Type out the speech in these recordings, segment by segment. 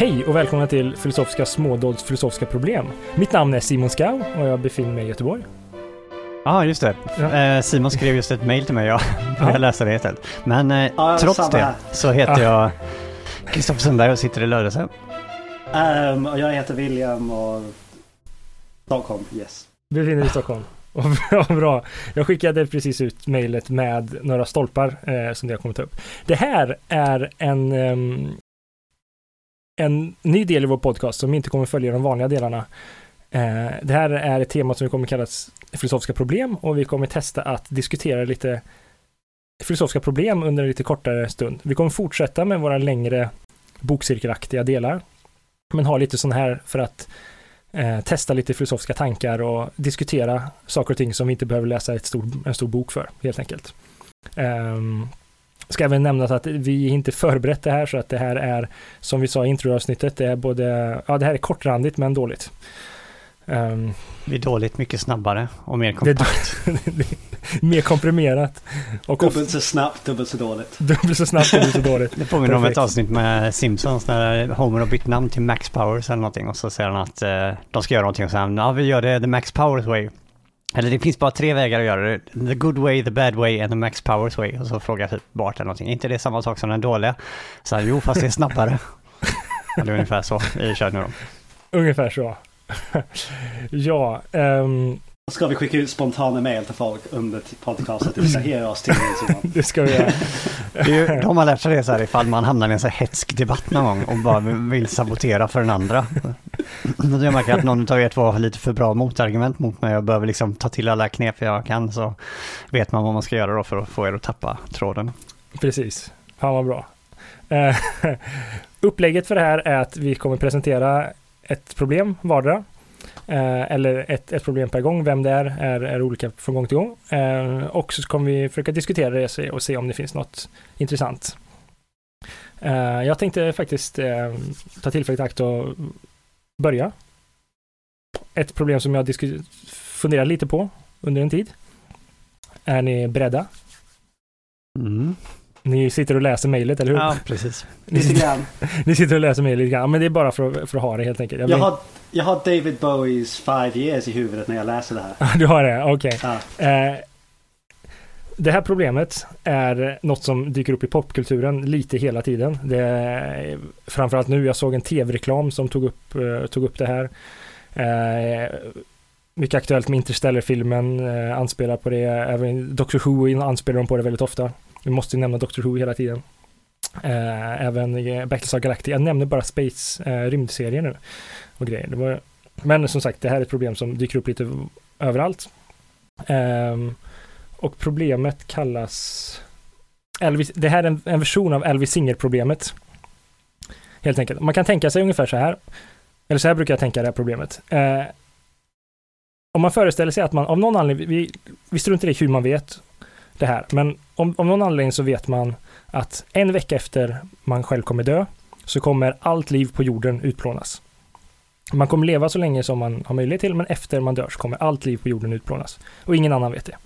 Hej och välkomna till Filosofiska smådåds filosofiska problem. Mitt namn är Simon Skau och jag befinner mig i Göteborg. Ja, ah, just det. Ja. Eh, Simon skrev just ett mail till mig, jag började Ja. läsa det istället. Men eh, Ja, trots det här. så heter jag Kristoffer Sundberg och sitter i Lödöse. Ehm, och jag heter William och Stockholm, yes. Befinner dig i Stockholm. Och ja, bra. Jag skickade precis ut mejlet med några stolpar eh, som det har kommit upp. Det här är en, ehm, en ny del i vår podcast som inte kommer följa de vanliga delarna. Eh, det här är ett tema som kommer kallas filosofiska problem och vi kommer testa att diskutera lite filosofiska problem under en lite kortare stund. Vi kommer fortsätta med våra längre bokcirkelaktiga delar, men ha lite sån här för att eh, testa lite filosofiska tankar och diskutera saker och ting som vi inte behöver läsa ett stor, en stor bok för, helt enkelt. Um, ska även nämnas att vi inte förberett det här, så att det här är, som vi sa i introavsnittet, det är både, ja det här är kortrandigt men dåligt. Ehm, Vi är dåligt mycket snabbare och mer det är kompakt. det är mer komprimerat och Dubbelt så snabbt, dubbelt så dåligt. dubbelt så snabbt och så dåligt. Det påminner om ett avsnitt med Simpsons när Homer har bytt namn till Max Powers eller någonting och så säger han att eh, de ska göra någonting och han, ja vi gör det the Max Powers way. Eller det finns bara tre vägar att göra det. The good way, the bad way and the Max Powers way. Och så frågar typ Bart eller någonting. Är inte det samma sak som den dåliga? Så han, jo fast det är snabbare. Är ungefär så vi kör nu då. Ungefär så. ja, ehm, Ska vi skicka ut spontana mail till folk under podcastet? Distrahera oss till det det ska vi göra. Det är ju, de har lärt sig det så här ifall man hamnar i en så här hetsk debatt någon gång och bara vill sabotera för den andra. Då jag märker att någon av er två har lite för bra motargument mot mig och behöver liksom ta till alla knep jag kan så vet man vad man ska göra då för att få er att tappa tråden. Precis. Fan vad bra. Eh, upplägget för det här är att vi kommer presentera ett problem vardera. Eh, eller ett, ett problem per gång. Vem det är, är, är olika från gång till gång. Eh, och så kommer vi försöka diskutera det och se- om det finns något intressant. Eh, jag tänkte faktiskt eh, ta tillfället i akt och börja. Ett problem som jag funderar lite på under en tid. Är ni beredda? Mm. Ni sitter och läser mejlet, eller hur? Ja, precis. Lite grann. Ni sitter och läser mejlet lite grann, men det är bara för, att- för att ha det helt enkelt. Jag Jag vill- har, jag har David Bowies Five Years i huvudet när jag läser det här. Du har det, okej. Ja. Eh, det här problemet är något som dyker upp i popkulturen lite hela tiden. Det är, framförallt nu, jag såg en tv-reklam som tog upp, eh, tog upp det här. Eh, mycket aktuellt med Interstellar-filmen, eh, anspelar på det. Även Doctor Who anspelar de på det väldigt ofta. Vi måste ju nämna Doctor Who hela tiden. Eh, även Battlestar Galactica. Jag nämner bara Space, eh, rymdserier nu och grejer. Det var, men som sagt, det här är ett problem som dyker upp lite överallt. Eh, och problemet kallas Elvis, det här är en, en version av Elvis Singer-problemet. Helt enkelt. Man kan tänka sig ungefär så här. Eller så här brukar jag tänka det här problemet. Eh, om man föreställer sig att man av någon anledning, vi, vi struntar i hur man vet det här, men om, om någon anledning så vet man att en vecka efter man själv kommer dö så kommer allt liv på jorden utplånas. Man kommer leva så länge som man har möjlighet till, men efter man dör så kommer allt liv på jorden utplånas. Och ingen annan vet det.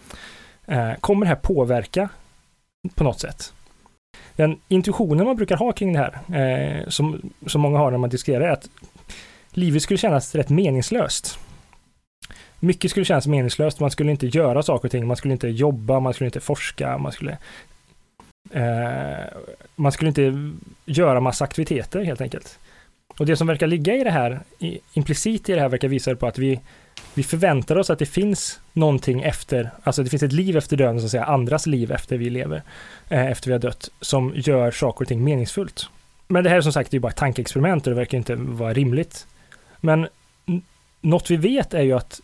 Eh, kommer det här påverka på något sätt? Den intuitionen man brukar ha kring det här, eh, som, som många har när man diskuterar, är att livet skulle kännas rätt meningslöst. Mycket skulle kännas meningslöst, man skulle inte göra saker och ting, man skulle inte jobba, man skulle inte forska, man skulle eh, man skulle inte göra massa aktiviteter helt enkelt. Och det som verkar ligga i det här, i, implicit i det här verkar visa på att vi, vi förväntar oss att det finns någonting efter, alltså det finns ett liv efter döden, så att säga, andras liv efter vi lever, eh, efter vi har dött, som gör saker och ting meningsfullt. Men det här är som sagt det är bara ett tankeexperiment och det verkar inte vara rimligt. Men något vi vet är ju att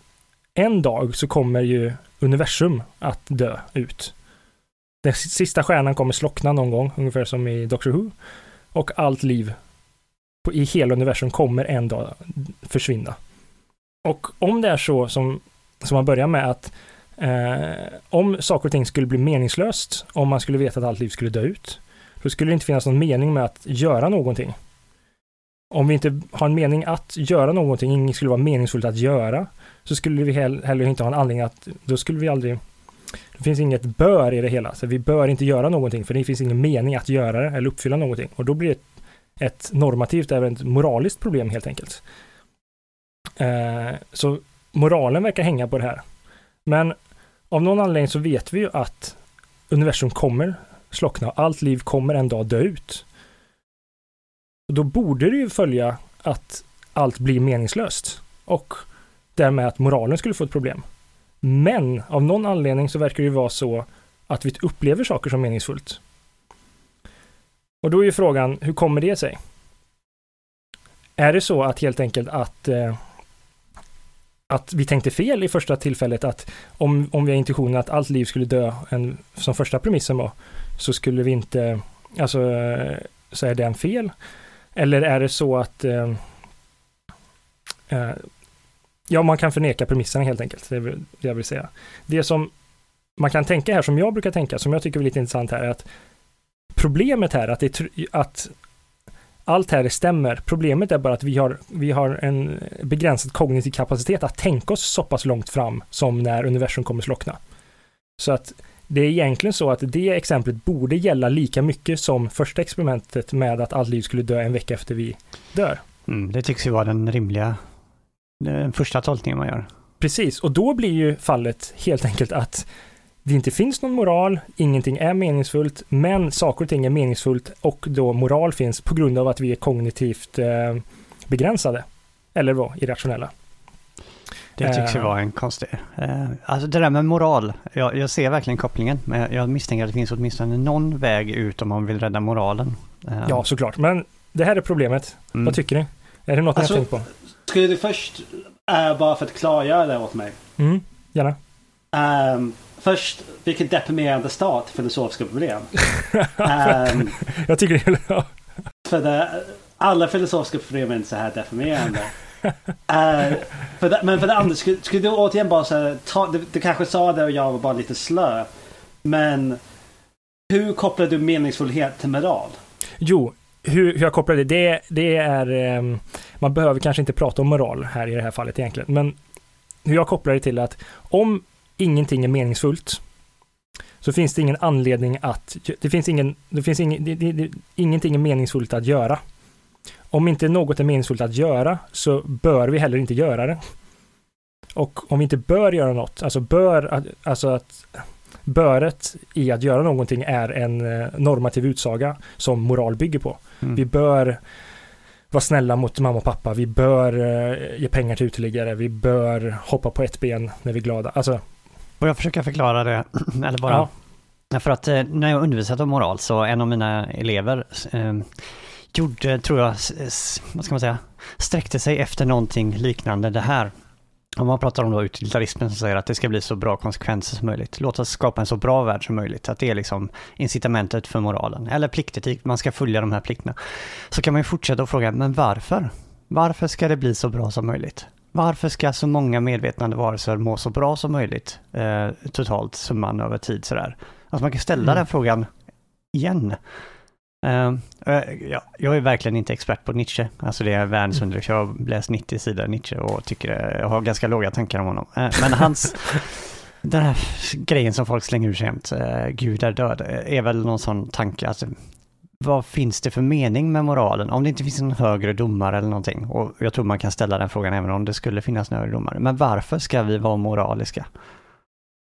en dag så kommer ju universum att dö ut. Den sista stjärnan kommer slockna någon gång, ungefär som i Doctor Who. Och allt liv på, i hela universum kommer en dag försvinna. Och om det är så som, som man börjar med att eh, om saker och ting skulle bli meningslöst, om man skulle veta att allt liv skulle dö ut, då skulle det inte finnas någon mening med att göra någonting. Om vi inte har en mening att göra någonting, inget skulle vara meningsfullt att göra, så skulle vi heller inte ha en anledning att, då skulle vi aldrig, det finns inget bör i det hela, så vi bör inte göra någonting, för det finns ingen mening att göra det eller uppfylla någonting. Och då blir det ett normativt, även ett moraliskt problem helt enkelt. Eh, så moralen verkar hänga på det här. Men av någon anledning så vet vi ju att universum kommer slockna och allt liv kommer en dag dö ut. Och då borde det ju följa att allt blir meningslöst och därmed att moralen skulle få ett problem. Men av någon anledning så verkar det ju vara så att vi upplever saker som meningsfullt. Och då är ju frågan, hur kommer det sig? Är det så att helt enkelt att eh, att vi tänkte fel i första tillfället att om, om vi har intuitionen att allt liv skulle dö en, som första premissen var, så skulle vi inte, alltså så är den fel. Eller är det så att eh, eh, ja, man kan förneka premisserna helt enkelt, det är det jag vill säga. Det som man kan tänka här, som jag brukar tänka, som jag tycker är lite intressant här, är att problemet här, att, det, att allt här stämmer. Problemet är bara att vi har, vi har en begränsad kognitiv kapacitet att tänka oss så pass långt fram som när universum kommer slockna. Så att det är egentligen så att det exemplet borde gälla lika mycket som första experimentet med att allt liv skulle dö en vecka efter vi dör. Mm, det tycks ju vara den rimliga, den första tolkningen man gör. Precis, och då blir ju fallet helt enkelt att det inte finns någon moral, ingenting är meningsfullt, men saker och ting är meningsfullt och då moral finns på grund av att vi är kognitivt eh, begränsade. Eller vad, irrationella. Det tycks ju uh, vara en konstig... Alltså det där med moral, jag, jag, ser verkligen kopplingen, men jag misstänker att det finns åtminstone någon väg ut om man vill rädda moralen. Ja, såklart. Men det här är problemet. Mm. Vad tycker ni? Är det något alltså, ni har tänkt på? Du först, bara för att klargöra det åt mig? Mm, gärna. Um, Först, vilken deprimerande start till filosofiska problem. um, jag tycker det är. För det, alla filosofiska problem är inte så här deprimerande. uh, för det, men för det andra, skulle, skulle du återigen bara säga, du, du kanske sa det och jag var bara lite slö. Men hur kopplar du meningsfullhet till moral? Jo, hur, hur jag kopplar det, det, det är, eh, man behöver kanske inte prata om moral här i det här fallet egentligen, men hur jag kopplar det till att om ingenting är meningsfullt så finns det ingen anledning att, det finns ingen, det finns ingen, det, det, det, ingenting är meningsfullt att göra. Om inte något är meningsfullt att göra så bör vi heller inte göra det. Och om vi inte bör göra något, alltså bör, alltså att böret i att göra någonting är en eh, normativ utsaga som moral bygger på. Mm. Vi bör vara snälla mot mamma och pappa, vi bör eh, ge pengar till uteliggare, vi bör hoppa på ett ben när vi är glada. Alltså, Får jag försöka förklara det? Eller bara... Ja. För att eh, när jag undervisat om moral så en av mina elever eh, gjorde, tror jag, vad ska man säga, sträckte sig efter någonting liknande det här. Om man pratar om då utilitarismen som säger att det ska bli så bra konsekvenser som möjligt. Låt oss skapa en så bra värld som möjligt. Att det är liksom incitamentet för moralen. Eller pliktetik, man ska följa de här plikterna. Så kan man ju fortsätta och fråga, men varför? Varför ska det bli så bra som möjligt? Varför ska så många medvetande varelser må så bra som möjligt eh, totalt summan över tid sådär? Alltså man kan ställa mm. den frågan igen. Uh, ja, jag är verkligen inte expert på Nietzsche. Alltså det är världens mm. underdrift. Jag har läst 90 sidor Nietzsche och tycker jag har ganska låga tankar om honom. Uh, men hans, den här grejen som folk slänger ur sig jämt, uh, Gud är död, är väl någon sån tanke. Alltså, vad finns det för mening med moralen? Om det inte finns en högre domare eller någonting. Och jag tror man kan ställa den frågan även om det skulle finnas en högre domare. Men varför ska vi vara moraliska?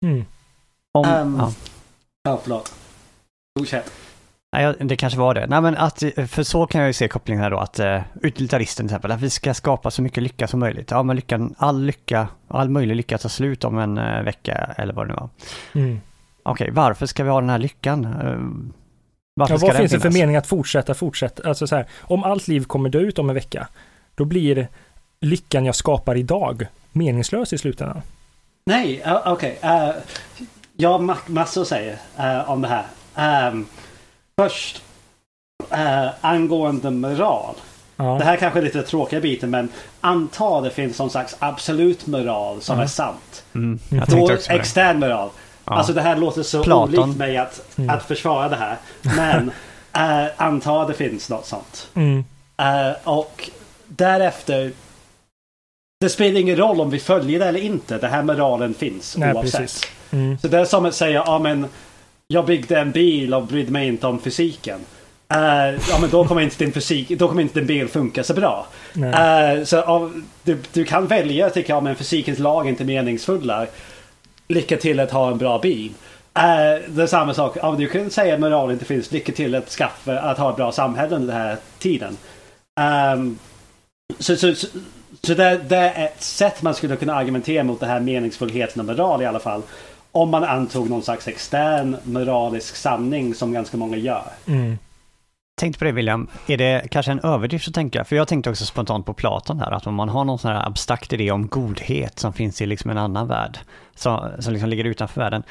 Mm. Om, um, ja. ja, förlåt. Fortsätt. Nej, det kanske var det. Nej, men att, för så kan jag ju se kopplingen här då, att uh, utilitaristen till exempel, att vi ska skapa så mycket lycka som möjligt. Ja, men lyckan, all lycka, all möjlig lycka tar slut om en uh, vecka eller vad det nu var. Mm. Okej, okay, varför ska vi ha den här lyckan? Uh, varför ja, vad finns det för mening att fortsätta, fortsätta? Alltså så här, om allt liv kommer dö ut om en vecka, då blir lyckan jag skapar idag meningslös i slutändan. Nej, uh, okej. Okay. Uh, jag har massor att säga uh, om det här. Um, först, uh, angående moral. Ja. Det här kanske är lite tråkiga biten men anta det finns någon slags absolut moral som mm. är sant. Mm. Då extern moral. Ja. Alltså det här låter så Platon. olikt mig att, mm. att försvara det här. Men äh, anta det finns något sånt. Mm. Äh, och därefter. Det spelar ingen roll om vi följer det eller inte. Det här moralen finns Nej, oavsett. Mm. Så det är som att säga, ja men jag byggde en bil och brydde mig inte om fysiken. Uh, ja men då kommer inte din fysik, då kommer inte din bil funka så bra. Uh, så av, du, du, kan välja, tycker jag, men fysikens lag är inte meningsfulla. Lycka till att ha en bra bil. Uh, det är samma sak, ja, du kan säga att moral inte finns. Lycka till att skaffa, att ha ett bra samhälle under den här tiden. Um, så, så, så, så det, det, är ett sätt man skulle kunna argumentera mot det här meningsfullheten och moral i alla fall. Om man antog någon slags extern moralisk sanning som ganska många gör. Mm. Tänkte på det William, är det kanske en överdrift att tänka? För jag tänkte också spontant på Platon här, att om man har någon sån här abstrakt idé om godhet som finns i liksom en annan värld, som, som liksom ligger utanför världen.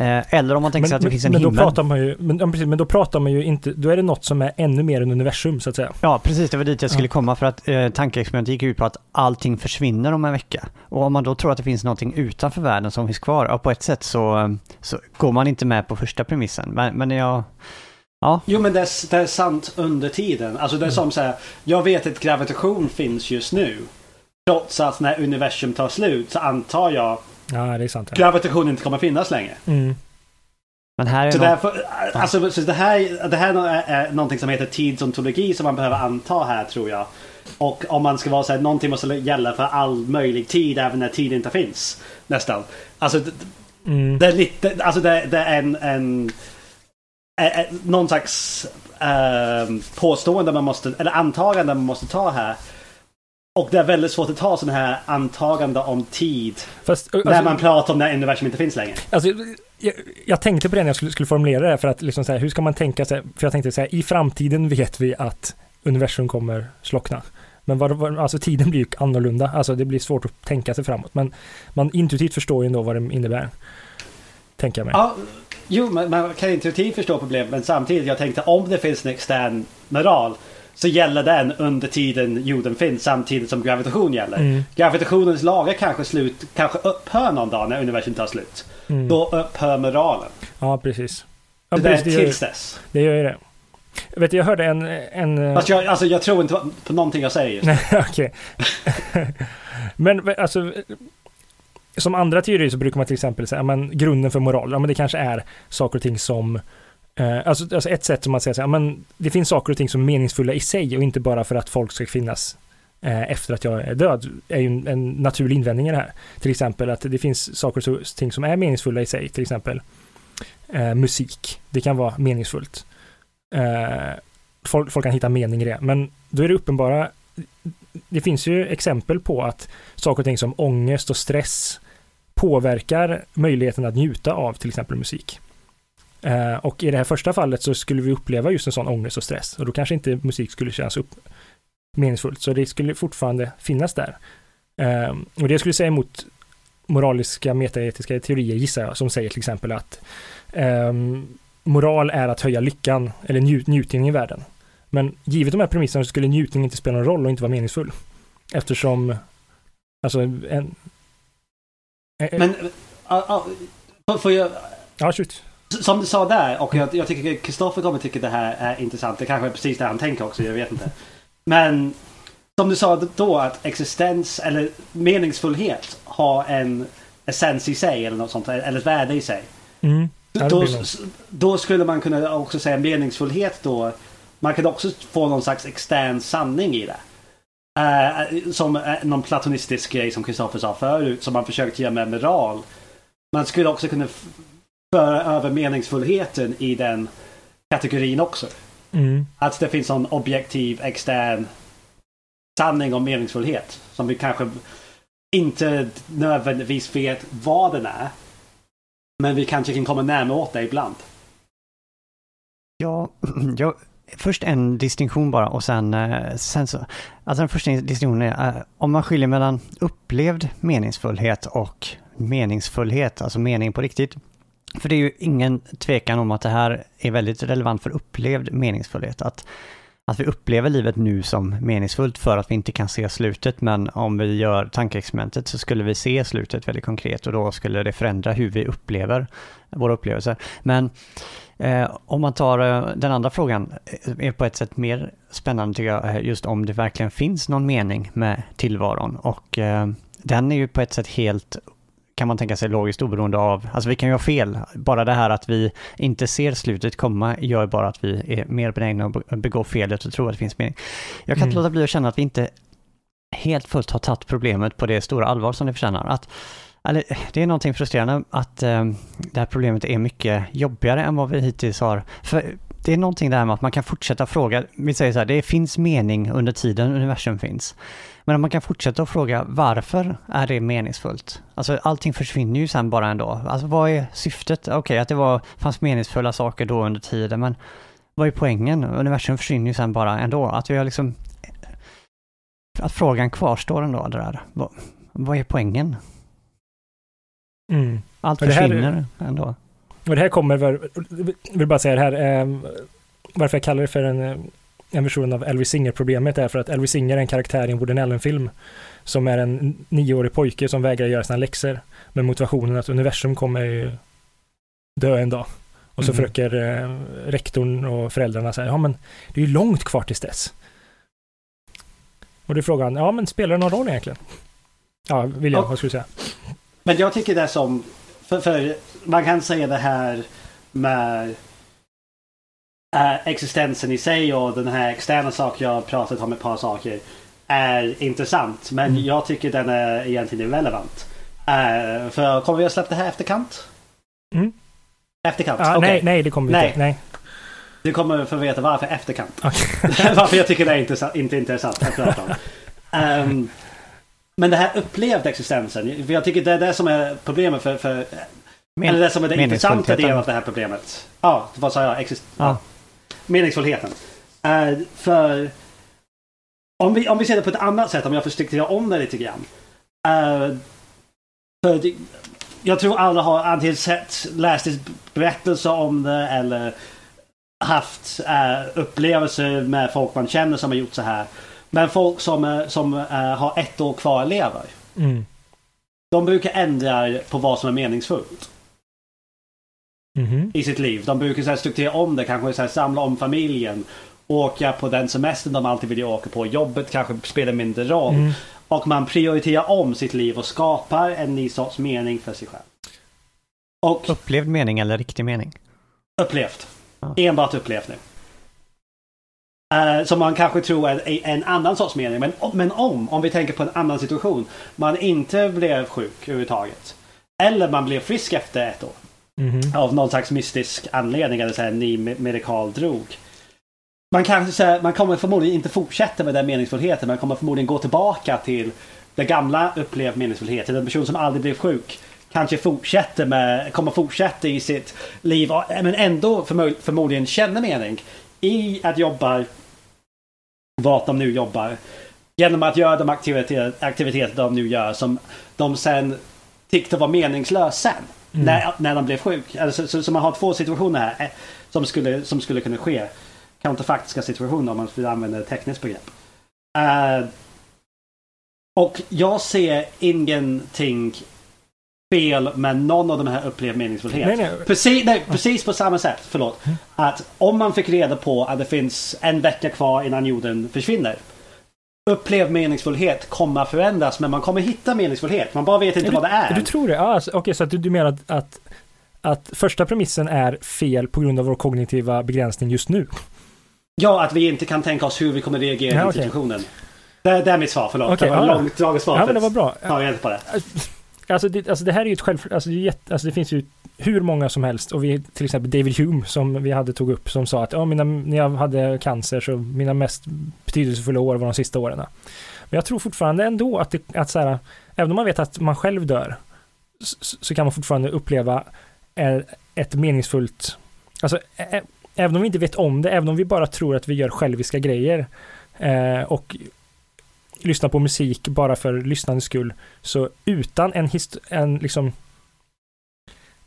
Eh, eller om man tänker men, sig att det men, finns en men himmel. Då pratar man ju, men, ja, precis, men då pratar man ju inte, då är det något som är ännu mer än universum så att säga. Ja, precis, det var dit jag skulle ja. komma för att eh, tankeexperimentet gick ut på att allting försvinner om en vecka. Och om man då tror att det finns någonting utanför världen som finns kvar, ja, på ett sätt så, så går man inte med på första premissen. Men, men jag Ja. Jo men det är, det är sant under tiden. Alltså det är mm. som så här, jag vet att gravitation finns just nu. Trots att när universum tar slut så antar jag ja, det är sant, ja. gravitation inte kommer finnas längre. Mm. Men här är så, något... därför, alltså, så det här, det här är, någonting som heter tidsontologi som man behöver anta här tror jag. Och om man ska vara så här, någonting måste gälla för all möjlig tid även när tid inte finns. Nästan. Alltså mm. det är lite, alltså det, det är en, en eh, någon slags eh, påstående man måste, eller antagande man måste ta här. Och det är väldigt svårt att ta sådana här antagande om tid. Fast, alltså, när man pratar om när universum inte finns längre. Alltså, jag, jag, tänkte på det när jag skulle, skulle formulera det för att liksom så här, hur ska man tänka sig? För jag tänkte så här, i framtiden vet vi att universum kommer slockna. Men vad, vad, alltså tiden blir ju annorlunda, alltså det blir svårt att tänka sig framåt. Men man intuitivt förstår ju ändå vad det innebär. Tänker jag mig. Ja, Jo, man, man kan intuitivt förstå problemet men samtidigt jag tänkte om det finns en extern moral så gäller den under tiden jorden finns samtidigt som gravitation gäller. Mm. Gravitationens lagar kanske, slut, kanske upphör någon dag när universum tar slut. Mm. Då upphör moralen. Ja, precis. Ja, det precis, det tills dess. Det gör ju det. Jag, vet, jag hörde en... en Fast jag, alltså, jag tror inte på någonting jag säger just Nej, okej. men alltså som andra teorier så brukar man till exempel säga, men grunden för moral, ja men det kanske är saker och ting som eh, alltså, alltså, ett sätt som man säger så här, men det finns saker och ting som är meningsfulla i sig och inte bara för att folk ska finnas eh, efter att jag är död, är ju en, en naturlig invändning i det här. Till exempel att det finns saker och ting som är meningsfulla i sig, till exempel eh, musik. Det kan vara meningsfullt. Eh, folk, folk kan hitta mening i det, men då är det uppenbara det finns ju exempel på att saker och ting som ångest och stress påverkar möjligheten att njuta av till exempel musik. Eh, och i det här första fallet så skulle vi uppleva just en sån ångest och stress och då kanske inte musik skulle kännas upp meningsfullt, så det skulle fortfarande finnas där. Eh, och det skulle säga emot moraliska metaetiska teorier gissar jag, som säger till exempel att eh, moral är att höja lyckan eller njut njutningen i världen. Men givet de här premisserna så skulle njutning inte spela någon roll och inte vara meningsfull. Eftersom, alltså en, men, uh, uh, får jag... Ja, shoot. Som du sa där, och jag, jag tycker Kristoffer kommer tycka det här är intressant. Det kanske är precis det han tänker också, jag vet inte. Men som du sa då att existens eller meningsfullhet har en essens i sig eller något sånt, eller ett värde i sig. Mm. Då, då, skulle man kunna också säga meningsfullhet då. Man kan också få någon slags extern sanning i det. Uh, som uh, någon platonistisk grej som Kristoffer sa förut som man försökt göra med moral. Man skulle också kunna föra över meningsfullheten i den kategorin också. Mm. Att det finns någon objektiv extern sanning om meningsfullhet som vi kanske inte nödvändigtvis vet vad den är. Men vi kanske kan komma närmare åt det ibland. Ja, jag, Först en distinktion bara och sen, eh, sen så, alltså den första distinktionen är eh, om man skiljer mellan upplevd meningsfullhet och meningsfullhet, alltså mening på riktigt. För det är ju ingen tvekan om att det här är väldigt relevant för upplevd meningsfullhet. Att, att vi upplever livet nu som meningsfullt för att vi inte kan se slutet, men om vi gör tankeexperimentet så skulle vi se slutet väldigt konkret och då skulle det förändra hur vi upplever våra upplevelser. Men Eh, om man tar eh, den andra frågan, eh, är på ett sätt mer spännande tycker jag, eh, just om det verkligen finns någon mening med tillvaron. Och eh, den är ju på ett sätt helt kan man tänka sig logiskt oberoende av, alltså vi kan ju ha fel, bara det här att vi inte ser slutet komma gör bara att vi är mer benägna att begå felet och tro att det finns mening. Jag kan mm. inte låta bli att känna att vi inte helt fullt har tagit problemet på det stora allvar som det förtjänar. Att, eller, det är någonting frustrerande att eh, det här problemet är mycket jobbigare än vad vi hittills har. För det är någonting där med att man kan fortsätta fråga, vi säger så här, det finns mening under tiden universum finns. Men om man kan fortsätta att fråga varför är det meningsfullt? Alltså allting försvinner ju sen bara ändå. Alltså vad är syftet? Okej, okay, att det var, fanns meningsfulla saker då under tiden, men vad är poängen? Universum försvinner ju sen bara ändå. Att vi har liksom... Att frågan kvarstår ändå, det där. Vad, vad är poängen? Mm. Allt försvinner här, ändå. Och det här kommer, jag vill bara säga det här, eh, varför jag kallar det för en, eh, en version av Elvis Singer-problemet är för att Elvis Singer är en karaktär i en Woody Allen-film som är en nioårig pojke som vägrar göra sina läxor med motivationen att universum kommer dö en dag. Och så mm. försöker eh, rektorn och föräldrarna säga, ja men det är ju långt kvar tills dess. Och då är frågan, ja men spelar det någon roll egentligen? Ja, William, vad skulle du säga? Men jag tycker det som för, för man kan säga det här med äh, existensen i sig och den här externa saken jag pratat om ett par saker är intressant. Men mm. jag tycker den är egentligen irrelevant. Äh, för kommer vi att släppa det här efterkant? Mm. Efterkant? Ah, okay. nej, nej, det kommer vi nej. inte. Nej. Du kommer få veta varför efterkant. Okay. varför jag tycker det är intressant, inte intressant att prata om. Um, Men det här upplevda existensen. För jag tycker det är det som är problemet för... för Men, eller det som är det intressanta delen av det här problemet. Ja, vad sa jag? Exist ja. Meningsfullheten. Uh, för... Om vi, om vi ser det på ett annat sätt, om jag får strukturera om det lite grann. Uh, för det, jag tror alla har antingen sett, läst berättelser om det eller haft uh, upplevelser med folk man känner som har gjort så här. Men folk som, som uh, har ett år kvar leva. Mm. De brukar ändra på vad som är meningsfullt. Mm. I sitt liv. De brukar så här, strukturera om det, kanske så här, samla om familjen. Åka på den semestern de alltid vill åka på. Jobbet kanske spelar mindre roll. Mm. Och man prioriterar om sitt liv och skapar en ny sorts mening för sig själv. Och, upplevd mening eller riktig mening? Upplevt. Ja. Enbart upplevt nu. Uh, som man kanske tror är en annan sorts mening. Men, men om, om vi tänker på en annan situation. Man inte blev sjuk överhuvudtaget. Eller man blev frisk efter ett år. Mm -hmm. Av någon slags mystisk anledning. Eller så här, ny medikal drog. Man, kanske, så här, man kommer förmodligen inte fortsätta med den meningsfullheten. Man kommer förmodligen gå tillbaka till det gamla upplevd meningsfullheten. En person som aldrig blev sjuk kanske fortsätter med, kommer fortsätta i sitt liv men ändå förmodligen känner mening i att jobba vart de nu jobbar. Genom att göra de aktiviteter, aktiviteter de nu gör som de sen tyckte var meningslösa sen. Mm. När, när de blev sjuk. Alltså, så, så, man har två situationer här eh, som skulle, som skulle kunna ske. Counterfaktiska situationer om man vill använda ett tekniskt begrepp. Uh, och jag ser ingenting fel med någon av de här upplevd meningsfullhet. Nej, nej. Precis, nej, precis på samma sätt, förlåt. Att om man fick reda på att det finns en vecka kvar innan jorden försvinner. Upplevd meningsfullhet kommer att förändras men man kommer hitta meningsfullhet. Man bara vet inte du, vad det är. Du tror det? Ah, Okej, okay, så att du, du menar att, att, att första premissen är fel på grund av vår kognitiva begränsning just nu? Ja, att vi inte kan tänka oss hur vi kommer reagera ja, i okay. situationen. Det, det, är mitt svar, förlåt. Okay, det var ja. långt draget svar. Ja, men det var bra. Ta reda på det. Alltså det, alltså det här är ju ett själv... Alltså det, jätte, alltså det finns ju hur många som helst och vi till exempel David Hume som vi hade tog upp som sa att ja, mina, när jag hade cancer så mina mest betydelsefulla år var de sista åren. Men jag tror fortfarande ändå att, det, att så här, även om man vet att man själv dör så, så kan man fortfarande uppleva eh, ett meningsfullt, alltså ä, även om vi inte vet om det, även om vi bara tror att vi gör själviska grejer eh, och lyssna på musik bara för lyssnandets skull. Så utan en, en, liksom,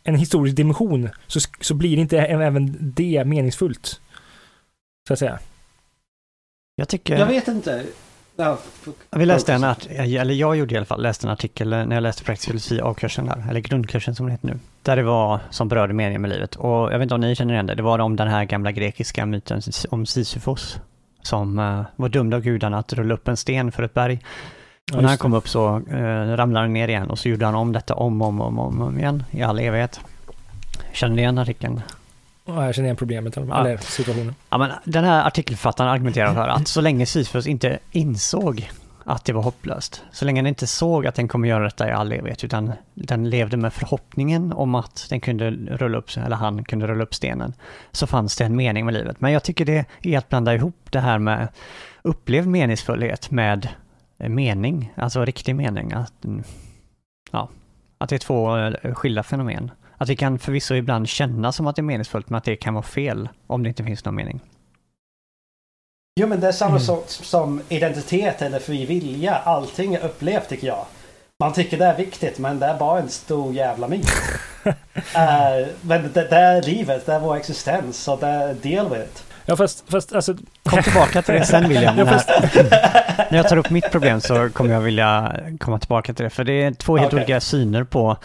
en historisk dimension så, så blir inte även det meningsfullt. Så att säga. Jag tycker... Jag vet inte. Ja, vi läste en eller jag gjorde i alla fall, läste en artikel när jag läste praktisk filosofi A-kursen där, eller grundkursen som det heter nu. Där det var, som berörde meningen med livet. Och jag vet inte om ni känner igen det, det var om den här gamla grekiska myten om Sisyfos som uh, var dömd av gudarna att rulla upp en sten för ett berg. och när han kom upp så eh, ramlade han ner igen och så gjorde han om detta om och om, om, om, om igen i all evighet. Känner ni igen artikeln? Ja, jag känner igen problemet, eller ja. situationen. Ja, men den här artikelförfattaren argumenterar för att så länge Sisyfos inte insåg att det var hopplöst, så länge den inte såg att den kommer göra detta i all evighet, utan den levde med förhoppningen om att den kunde rulla upp, eller han kunde rulla upp stenen, så fanns det en mening med livet. Men jag tycker det är att blanda ihop det här med upplevd meningsfullhet med mening, alltså riktig mening. Att, ja, att det är två eh, skilda fenomen. Att vi kan förvisso ibland känna som att det är meningsfullt, men att det kan vara fel om det inte finns någon mening. Jo, men det är samma mm. sak som identitet eller fri vilja. Allting är upplevt tycker jag. Man tycker det är viktigt, men det är bara en stor jävla myt. uh, men det, det, är livet, det är vår existens, så det är deal with it. Ja, fast, fast alltså... Kom tillbaka till det sen William. ja, fast... När jag tar upp mitt problem så kommer jag vilja komma tillbaka till det. För det är två helt okay. olika syner på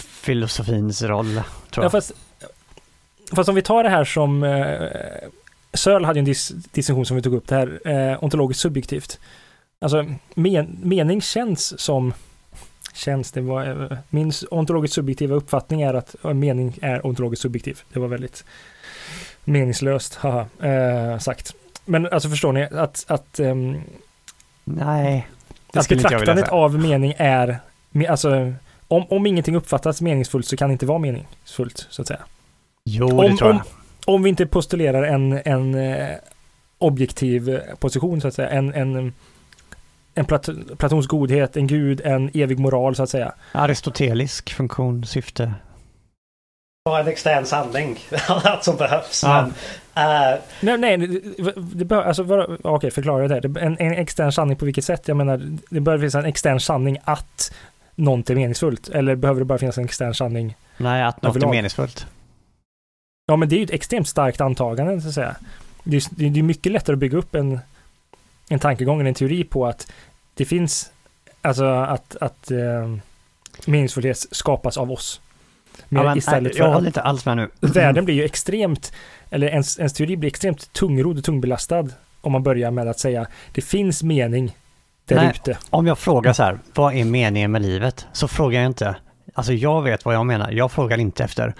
filosofins roll, tror jag. Ja, fast, fast om vi tar det här som... Eh, Searle hade en dis distinktion som vi tog upp, det här eh, ontologiskt subjektivt. Alltså, men, mening känns som... Känns, det var... Eh, min ontologiskt subjektiva uppfattning är att mening är ontologiskt subjektiv. Det var väldigt meningslöst, haha, eh, sagt. Men alltså förstår ni att... att um, Nej. Det betraktandet av mening är... Alltså, om, om ingenting uppfattas meningsfullt så kan det inte vara meningsfullt, så att säga. Jo, om, det tror jag. Om, om vi inte postulerar en, en eh, objektiv position, så att säga. En, en, en Plat Platons godhet, en gud, en evig moral, så att säga. Aristotelisk funktion, syfte, bara en extern sanning. Allt som behövs. Ja. Men, uh, nej, nej, det, det bör, alltså, okej, okay, förklara det. En, en extern sanning på vilket sätt? Jag menar, det bör finnas en extern sanning att något är meningsfullt. Eller behöver det bara finnas en extern sanning? Nej, att något är meningsfullt. Ja, men det är ju ett extremt starkt antagande, så att säga. Det är, det är mycket lättare att bygga upp en, en tankegång, en teori på att det finns, alltså att, att eh, meningsfullhet skapas av oss. Men, ja, istället för jag håller inte alls med nu. Världen blir ju extremt, eller ens, ens teori blir extremt tungrodd och tungbelastad om man börjar med att säga det finns mening där ute. Om jag frågar så här, vad är meningen med livet? Så frågar jag inte, alltså jag vet vad jag menar, jag frågar inte efter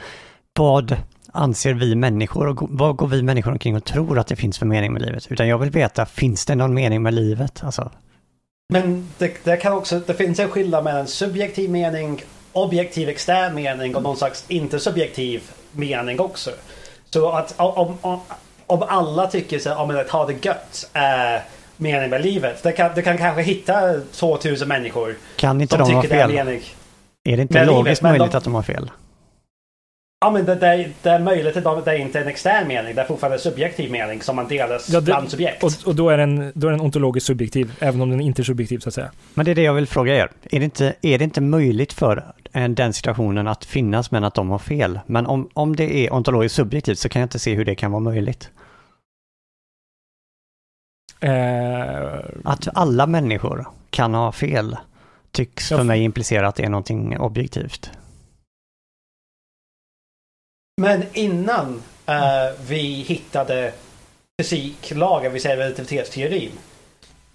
vad anser vi människor och vad går vi människor omkring och tror att det finns för mening med livet? Utan jag vill veta, finns det någon mening med livet? Alltså. Men det, det kan också, det finns en skillnad mellan subjektiv mening objektiv extern mening och någon slags inte subjektiv mening också. Så att om, om, om alla tycker så om att ha det gött är mening med livet. Du kan, du kan kanske hitta 2000 människor kan inte som de tycker det är mening. Är det inte logiskt livet, möjligt de, att de har fel? Ja men det, det, det är möjligt att det är inte en extern mening. Det är fortfarande en subjektiv mening som man delas ja, det, bland subjekt. Och, och, då, är den, då är den ontologiskt subjektiv, även om den inte är subjektiv så att säga. Men det är det jag vill fråga er. Är det inte, är det inte möjligt för den situationen att finnas men att de har fel? Men om, om det är ontologiskt subjektivt så kan jag inte se hur det kan vara möjligt. Uh... Att alla människor kan ha fel tycks för mig implicera att det är någonting objektivt. Men innan uh, vi hittade fysiklagen, vi säger relativitetsteorin.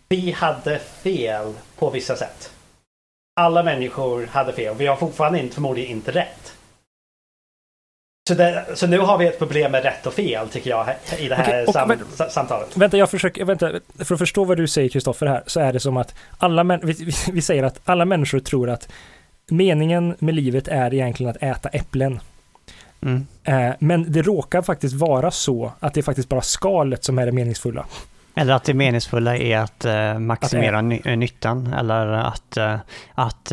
Vi hade fel på vissa sätt. Alla människor hade fel. Vi har fortfarande inte, förmodligen inte rätt. Så, det, så, nu har vi ett problem med rätt och fel tycker jag i det här okay, sam, men, samtalet. Vänta, jag försöker, vänta, för att förstå vad du säger Kristoffer här, så är det som att alla män, vi, vi, säger att alla människor tror att meningen med livet är egentligen att äta äpplen. Mm. Eh, men det råkar faktiskt vara så att det är faktiskt bara skalet som är det meningsfulla. Eller att det meningsfulla är att uh, maximera att det... nyttan eller att, att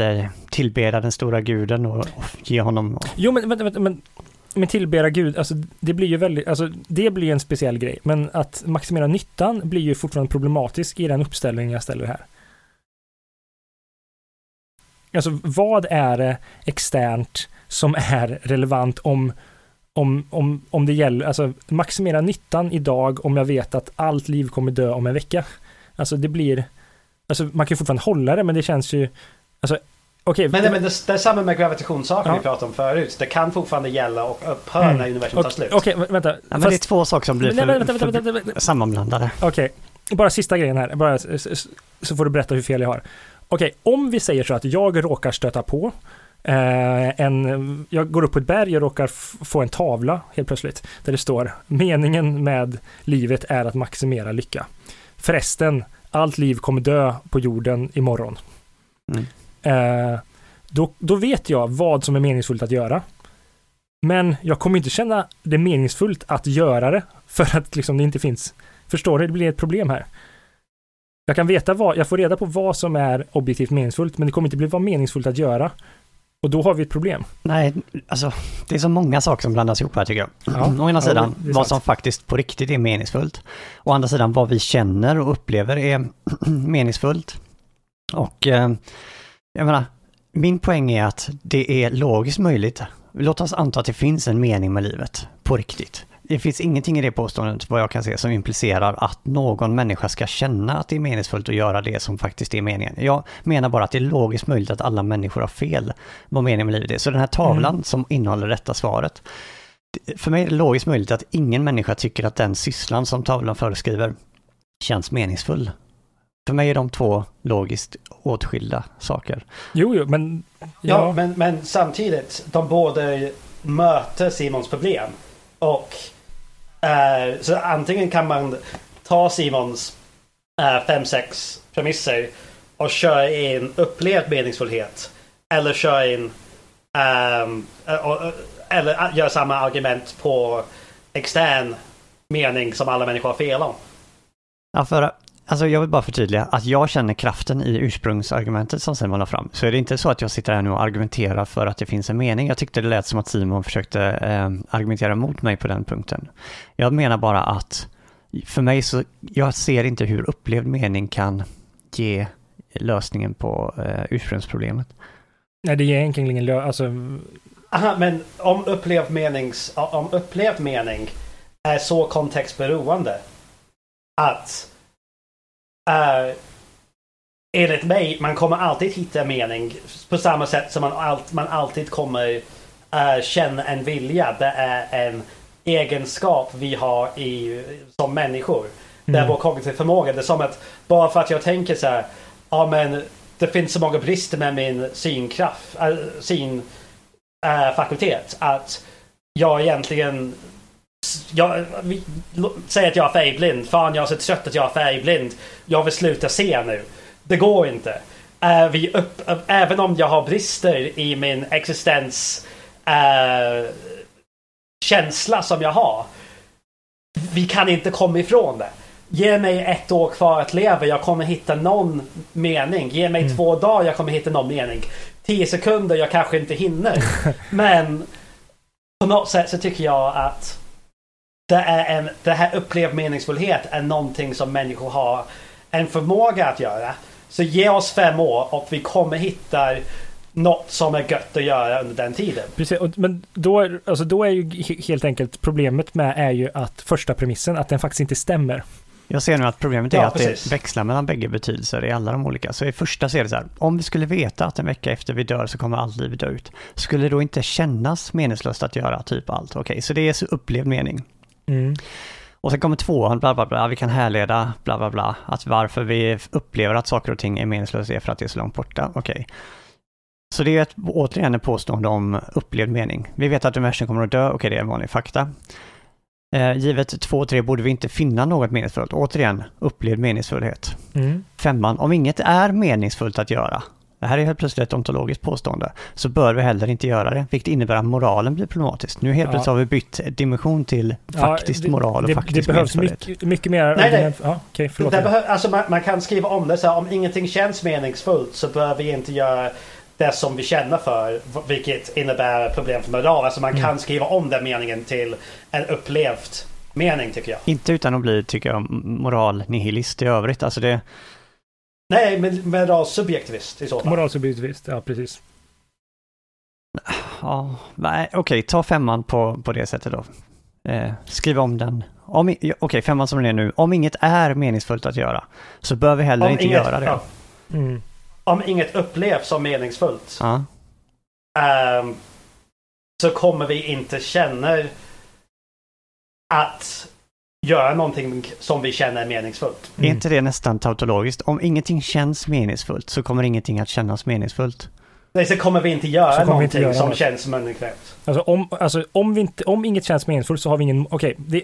tillbeda den stora guden och, och ge honom... Jo, men, men, men, men, men tillbeda gud, alltså det blir ju väldigt, alltså det blir en speciell grej. Men att maximera nyttan blir ju fortfarande problematisk i den uppställning jag ställer här. Alltså vad är det externt som är relevant om om, om, om det gäller, alltså maximera nyttan idag om jag vet att allt liv kommer dö om en vecka. Alltså det blir, alltså man kan fortfarande hålla det men det känns ju, alltså Okay, men, det, men det, det, är samma med gravitationssaken ja. vi pratade om förut. Det kan fortfarande gälla och upphöra mm. när universum tar slut. Okej, okay, vänta. Ja, men Fast... det är två saker som blir för, nej, vänta, vänta, vänta, vänta, sammanblandade. Okej, okay. bara sista grejen här, bara, så får du berätta hur fel jag har. Okej, om vi säger så att jag råkar stöta på eh, en, jag går upp på ett berg och råkar få en tavla helt plötsligt, där det står meningen med livet är att maximera lycka. Förresten, allt liv kommer dö på jorden imorgon. Mm. Eh, då, då vet jag vad som är meningsfullt att göra. Men jag kommer inte känna det meningsfullt att göra det för att liksom det inte finns. Förstår du? Det blir ett problem här. Jag kan veta vad, jag får reda på vad som är objektivt meningsfullt, men det kommer inte bli vara meningsfullt att göra. Och då har vi ett problem. Nej, alltså det är så många saker som blandas ihop här tycker jag. Ja, Å ena sidan ja, vad som faktiskt på riktigt är meningsfullt. Å andra sidan vad vi känner och upplever är meningsfullt. Och eh, jag menar, min poäng är att det är logiskt möjligt. Låt oss anta att det finns en mening med livet, på riktigt. Det finns ingenting i det påståendet, vad jag kan se, som implicerar att någon människa ska känna att det är meningsfullt att göra det som faktiskt är meningen. Jag menar bara att det är logiskt möjligt att alla människor har fel vad meningen med livet är. Så den här tavlan mm. som innehåller rätta svaret, för mig är det logiskt möjligt att ingen människa tycker att den sysslan som tavlan föreskriver känns meningsfull. För mig är de två logiskt åtskilda saker. Jo, jo, men... Ja, ja men, men samtidigt, de båda möter Simons problem. Och uh, så antingen kan man ta Simons uh, fem, sex premisser och köra in upplevd meningsfullhet. Eller köra in um, uh, eller göra samma argument på extern mening som alla människor har fel om. Ja, för Alltså jag vill bara förtydliga att jag känner kraften i ursprungsargumentet som Simon la fram. Så är det inte så att jag sitter här nu och argumenterar för att det finns en mening. Jag tyckte det lät som att Simon försökte eh, argumentera mot mig på den punkten. Jag menar bara att för mig så, jag ser inte hur upplevd mening kan ge lösningen på eh, ursprungsproblemet. Nej, det ger egentligen ingen lösning. Alltså... Aha, men om upplevd, menings, om upplevd mening är så kontextberoende att Uh, enligt mig, man kommer alltid hitta mening på samma sätt som man, all, man alltid kommer uh, känna en vilja. Det är en egenskap vi har i, som människor. Mm. Det är mm. vår kognitiva förmåga. Det är som att bara för att jag tänker så här, ja men det finns så många brister med min synkraft, äh, synfakultet. Äh, att jag egentligen jag, säg att jag är färgblind. Fan, jag är så trött att jag är färgblind. Jag vill sluta se nu. Det går inte. Är vi upp, även om jag har brister i min existens äh, känsla som jag har. Vi kan inte komma ifrån det. Ge mig ett år kvar att leva, jag kommer hitta någon mening. Ge mig mm. två dagar, jag kommer hitta någon mening. Tio sekunder, jag kanske inte hinner. Men på något sätt så tycker jag att det, är en, det här upplevd meningsfullhet är någonting som människor har en förmåga att göra. Så ge oss fem år och vi kommer hitta något som är gött att göra under den tiden. Precis, men då, är, alltså då är ju helt enkelt problemet med är ju att första premissen, att den faktiskt inte stämmer. Jag ser nu att problemet är ja, att precis. det växlar mellan bägge betydelser i alla de olika. Så i första så är det så här, om vi skulle veta att en vecka efter vi dör så kommer allt liv dö ut, skulle det då inte kännas meningslöst att göra typ allt? Okej, okay, så det är så upplevd mening. Mm. Och sen kommer tvåan, bla bla bla, vi kan härleda bla bla bla, att varför vi upplever att saker och ting är meningslösa är för att det är så långt borta. Okej. Okay. Så det är ett, återigen ett påstående om upplevd mening. Vi vet att universum kommer att dö, okej okay, det är en vanlig fakta. Eh, givet två och tre borde vi inte finna något meningsfullt. Återigen, upplevd meningsfullhet. Mm. Femman, om inget är meningsfullt att göra, det här är helt plötsligt ett ontologiskt påstående, så bör vi heller inte göra det, vilket innebär att moralen blir problematisk. Nu helt ja. plötsligt har vi bytt dimension till faktisk ja, det, moral och det, faktisk Det behövs mycket, mycket mer... Nej, nej. Ja, okay, förlåt. Det behöv, alltså man, man, kan skriva om det så här, om ingenting känns meningsfullt så bör vi inte göra det som vi känner för, vilket innebär problem för moral. Alltså man mm. kan skriva om den meningen till en upplevt mening tycker jag. Inte utan att bli, tycker jag, moral nihilist i övrigt. Alltså det, Nej, men moralsubjektivist i så fall. Moralsubjektivist, ja precis. Ja, nej, okej, okay, ta femman på, på det sättet då. Eh, skriv om den. Okej, okay, femman som den är nu. Om inget är meningsfullt att göra så bör vi heller om inte inget, göra det. Ja. Mm. Om inget upplevs som meningsfullt ja. um, så kommer vi inte känna att göra någonting som vi känner är meningsfullt. Mm. Är inte det nästan tautologiskt? Om ingenting känns meningsfullt så kommer ingenting att kännas meningsfullt. Nej, så kommer vi inte göra någonting inte göra som det. känns meningsfullt. Alltså om, alltså om, vi inte, om inget känns meningsfullt så har vi ingen... Okej, okay, det,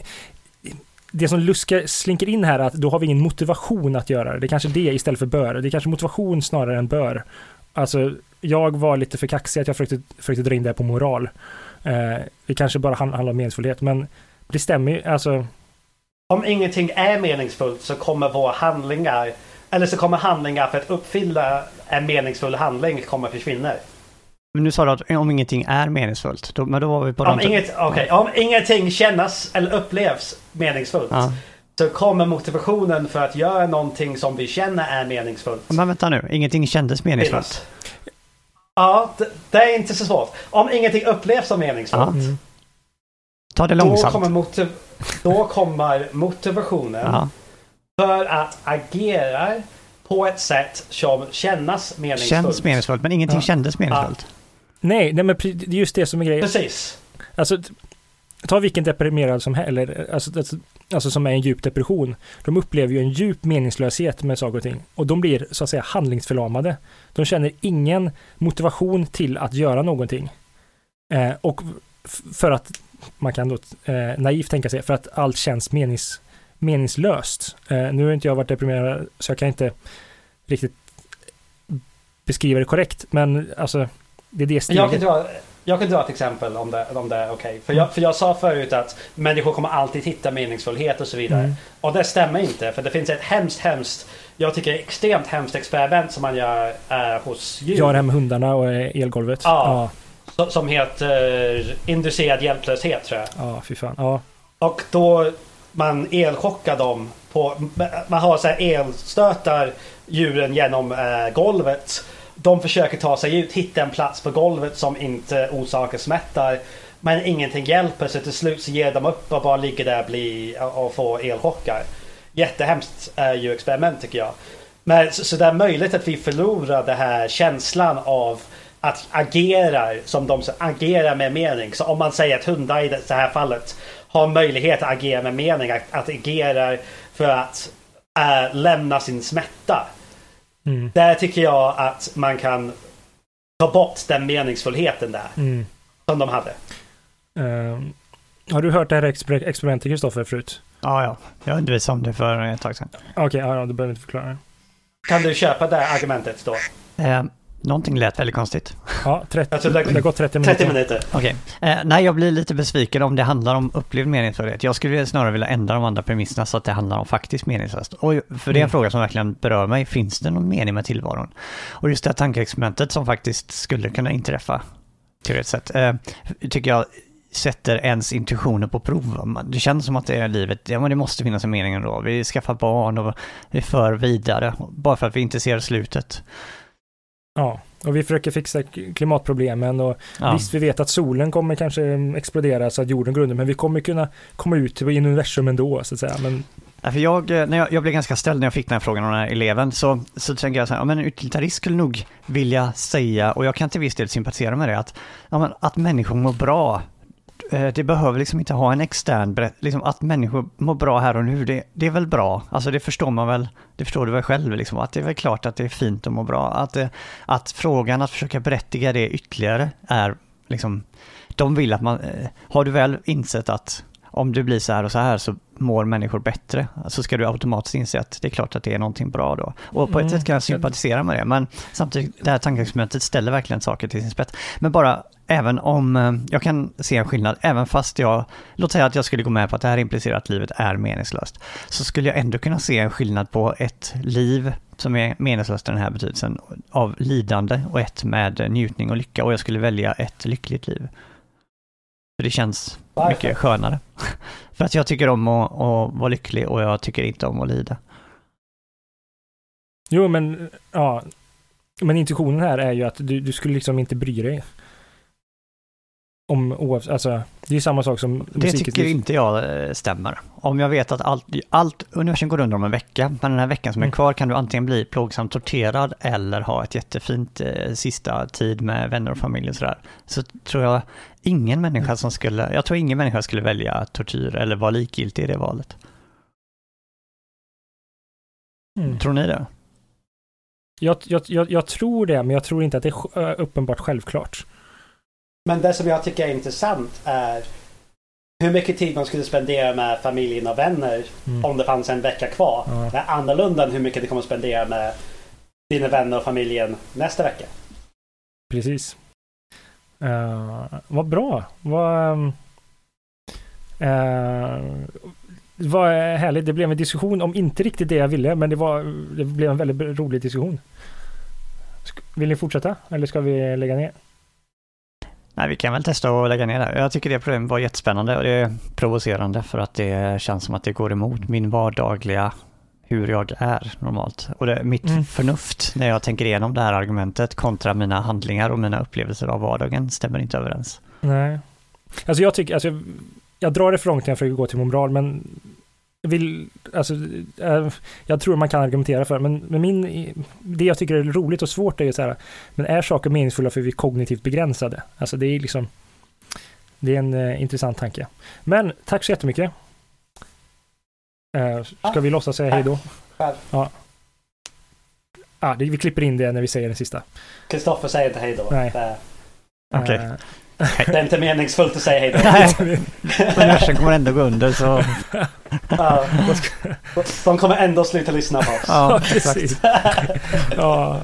det som luskar, slinker in här är att då har vi ingen motivation att göra det. Det är kanske det istället för bör. Det är kanske motivation snarare än bör. Alltså, jag var lite för kaxig att jag försökte, försökte dra in det på moral. Eh, det kanske bara handlar om meningsfullhet, men det stämmer ju. Alltså, om ingenting är meningsfullt så kommer våra handlingar, eller så kommer handlingar för att uppfylla en meningsfull handling kommer försvinna. Men nu sa du att om ingenting är meningsfullt, då, men då var vi på om, inget, okay, om ingenting kännas eller upplevs meningsfullt ja. så kommer motivationen för att göra någonting som vi känner är meningsfullt. Men vänta nu, ingenting kändes meningsfullt? Ja, det, det är inte så svårt. Om ingenting upplevs som meningsfullt. Ja. Ta det långsamt. Då kommer motiv då kommer motivationen ja. för att agera på ett sätt som kännas meningsfullt. Känns meningsfullt, men ingenting ja. kändes meningsfullt. Ja. Nej, nej, men det är just det som är grejen. Precis. Alltså, ta vilken deprimerad som helst, alltså, alltså, alltså som är en djup depression. De upplever ju en djup meningslöshet med saker och ting. Och de blir så att säga handlingsförlamade. De känner ingen motivation till att göra någonting. Eh, och för att man kan då eh, naivt tänka sig, för att allt känns menings, meningslöst. Eh, nu har inte jag varit deprimerad, så jag kan inte riktigt beskriva det korrekt, men alltså, det är det steget. Jag kan dra, jag kan dra ett exempel om det, om det är okej. Okay. För, jag, för jag sa förut att människor kommer alltid hitta meningsfullhet och så vidare. Mm. Och det stämmer inte, för det finns ett hemskt, hemskt, jag tycker extremt hemskt experiment som man gör eh, hos djur. Ja, det med hundarna och elgolvet. Ja. ja som heter inducerad hjälplöshet tror jag. Ja, fy fan. Ja. Och då man elchockar dem på, man har så här elstötar djuren genom eh, golvet. De försöker ta sig ut, hitta en plats på golvet som inte orsakar smärtar. Men ingenting hjälper så till slut så ger de upp och bara ligger där och, blir, och får elchockar. Jättehemskt är ju experiment tycker jag. Men så, så det är möjligt att vi förlorar den här känslan av att agera som de som agerar med mening. Så om man säger att hundar i det här fallet har möjlighet att agera med mening, att, att agera för att äh, lämna sin smärta. Mm. Där tycker jag att man kan ta bort den meningsfullheten där. Mm. Som de hade. Uh, har du hört det här exper experimentet Kristoffer förut? Ja, ja. Jag undervisade om det för ett tag sedan. Okej, okay, ja, du behöver inte förklara. Kan du köpa det argumentet då? Uh, Någonting lät väldigt konstigt. Ja, 30, alltså, det, det har gått 30 minuter. 30 minuter. Okej. Okay. Eh, nej, jag blir lite besviken om det handlar om upplevd meningsfullhet. Jag skulle snarare vilja ändra de andra premisserna så att det handlar om faktiskt meningslöst. Och för det är en mm. fråga som verkligen berör mig. Finns det någon mening med tillvaron? Och just det här tankeexperimentet som faktiskt skulle kunna inträffa, teoretiskt sett, eh, tycker jag sätter ens intuitioner på prov. Det känns som att det är livet, ja men det måste finnas en mening ändå. Vi skaffar barn och vi för vidare, bara för att vi inte ser slutet. Ja, och vi försöker fixa klimatproblemen och ja. visst, vi vet att solen kommer kanske explodera så att jorden går under, men vi kommer kunna komma ut i universum ändå, så att säga. Men... Ja, för jag, när jag, jag blev ganska ställd när jag fick den här frågan av den här eleven, så, så tänkte jag så här, ja, men en utilitarist skulle nog vilja säga, och jag kan till viss del sympatisera med det, att, ja, men, att människor mår bra Eh, det behöver liksom inte ha en extern liksom att människor mår bra här och nu, det, det, är väl bra. Alltså det förstår man väl, det förstår du väl själv liksom, att det är väl klart att det är fint att må bra. Att, eh, att frågan att försöka berättiga det ytterligare är liksom, de vill att man, eh, har du väl insett att om du blir så här och så här så mår människor bättre, så ska du automatiskt inse att det är klart att det är någonting bra då. Och på ett mm. sätt kan jag sympatisera med det, men samtidigt, det här tankeexperimentet ställer verkligen saker till sin spets. Men bara, även om, eh, jag kan se en skillnad, även fast jag, låt säga att jag skulle gå med på att det här implicerar att livet är meningslöst, så skulle jag ändå kunna se en skillnad på ett liv som är meningslöst i den här betydelsen av lidande och ett med njutning och lycka och jag skulle välja ett lyckligt liv. För det känns mycket skönare. För att jag tycker om att, att vara lycklig och jag tycker inte om att lida. Jo, men ja. Men intuitionen här är ju att du, du skulle liksom inte bry dig. Om alltså, det är samma sak som Det tycker inte jag eh, stämmer. Om jag vet att allt, allt universum går under om en vecka, men den här veckan som är mm. kvar kan du antingen bli plågsamt torterad eller ha ett jättefint eh, sista tid med vänner och familj och sådär. Så tror jag ingen människa som skulle, jag tror ingen människa skulle välja tortyr eller vara likgiltig i det valet. Mm. Tror ni det? Jag, jag, jag, jag, tror det, men jag tror inte att det är uppenbart självklart. Men det som jag tycker är intressant är hur mycket tid man skulle spendera med familjen och vänner mm. om det fanns en vecka kvar. Ja. Det är annorlunda än hur mycket du kommer spendera med dina vänner och familjen nästa vecka. Precis. Uh, vad bra. Vad, uh, vad härligt. Det blev en diskussion om inte riktigt det jag ville, men det, var, det blev en väldigt rolig diskussion. Vill ni fortsätta eller ska vi lägga ner? Nej, vi kan väl testa att lägga ner det. Jag tycker det problemet var jättespännande och det är provocerande för att det känns som att det går emot min vardagliga hur jag är normalt. Och det, mitt mm. förnuft när jag tänker igenom det här argumentet kontra mina handlingar och mina upplevelser av vardagen stämmer inte överens. Nej. Alltså jag tycker, alltså, jag drar det för långt när jag försöker gå till moral, men vill, alltså, äh, jag tror man kan argumentera för men, men min, det jag tycker är roligt och svårt är ju så här, men är saker meningsfulla för vi är kognitivt begränsade? Alltså det är liksom, det är en uh, intressant tanke. Men tack så jättemycket. Uh, ska ja. vi låtsas säga hej då? Ja. Ah, det, vi klipper in det när vi säger den sista. Kristoffer säger inte hej då. Nej. Okej. Okay. Det är inte meningsfullt att säga hej då. Universum kommer ändå gå under så... Ja, de kommer ändå sluta lyssna på oss. Ja, precis. Ja.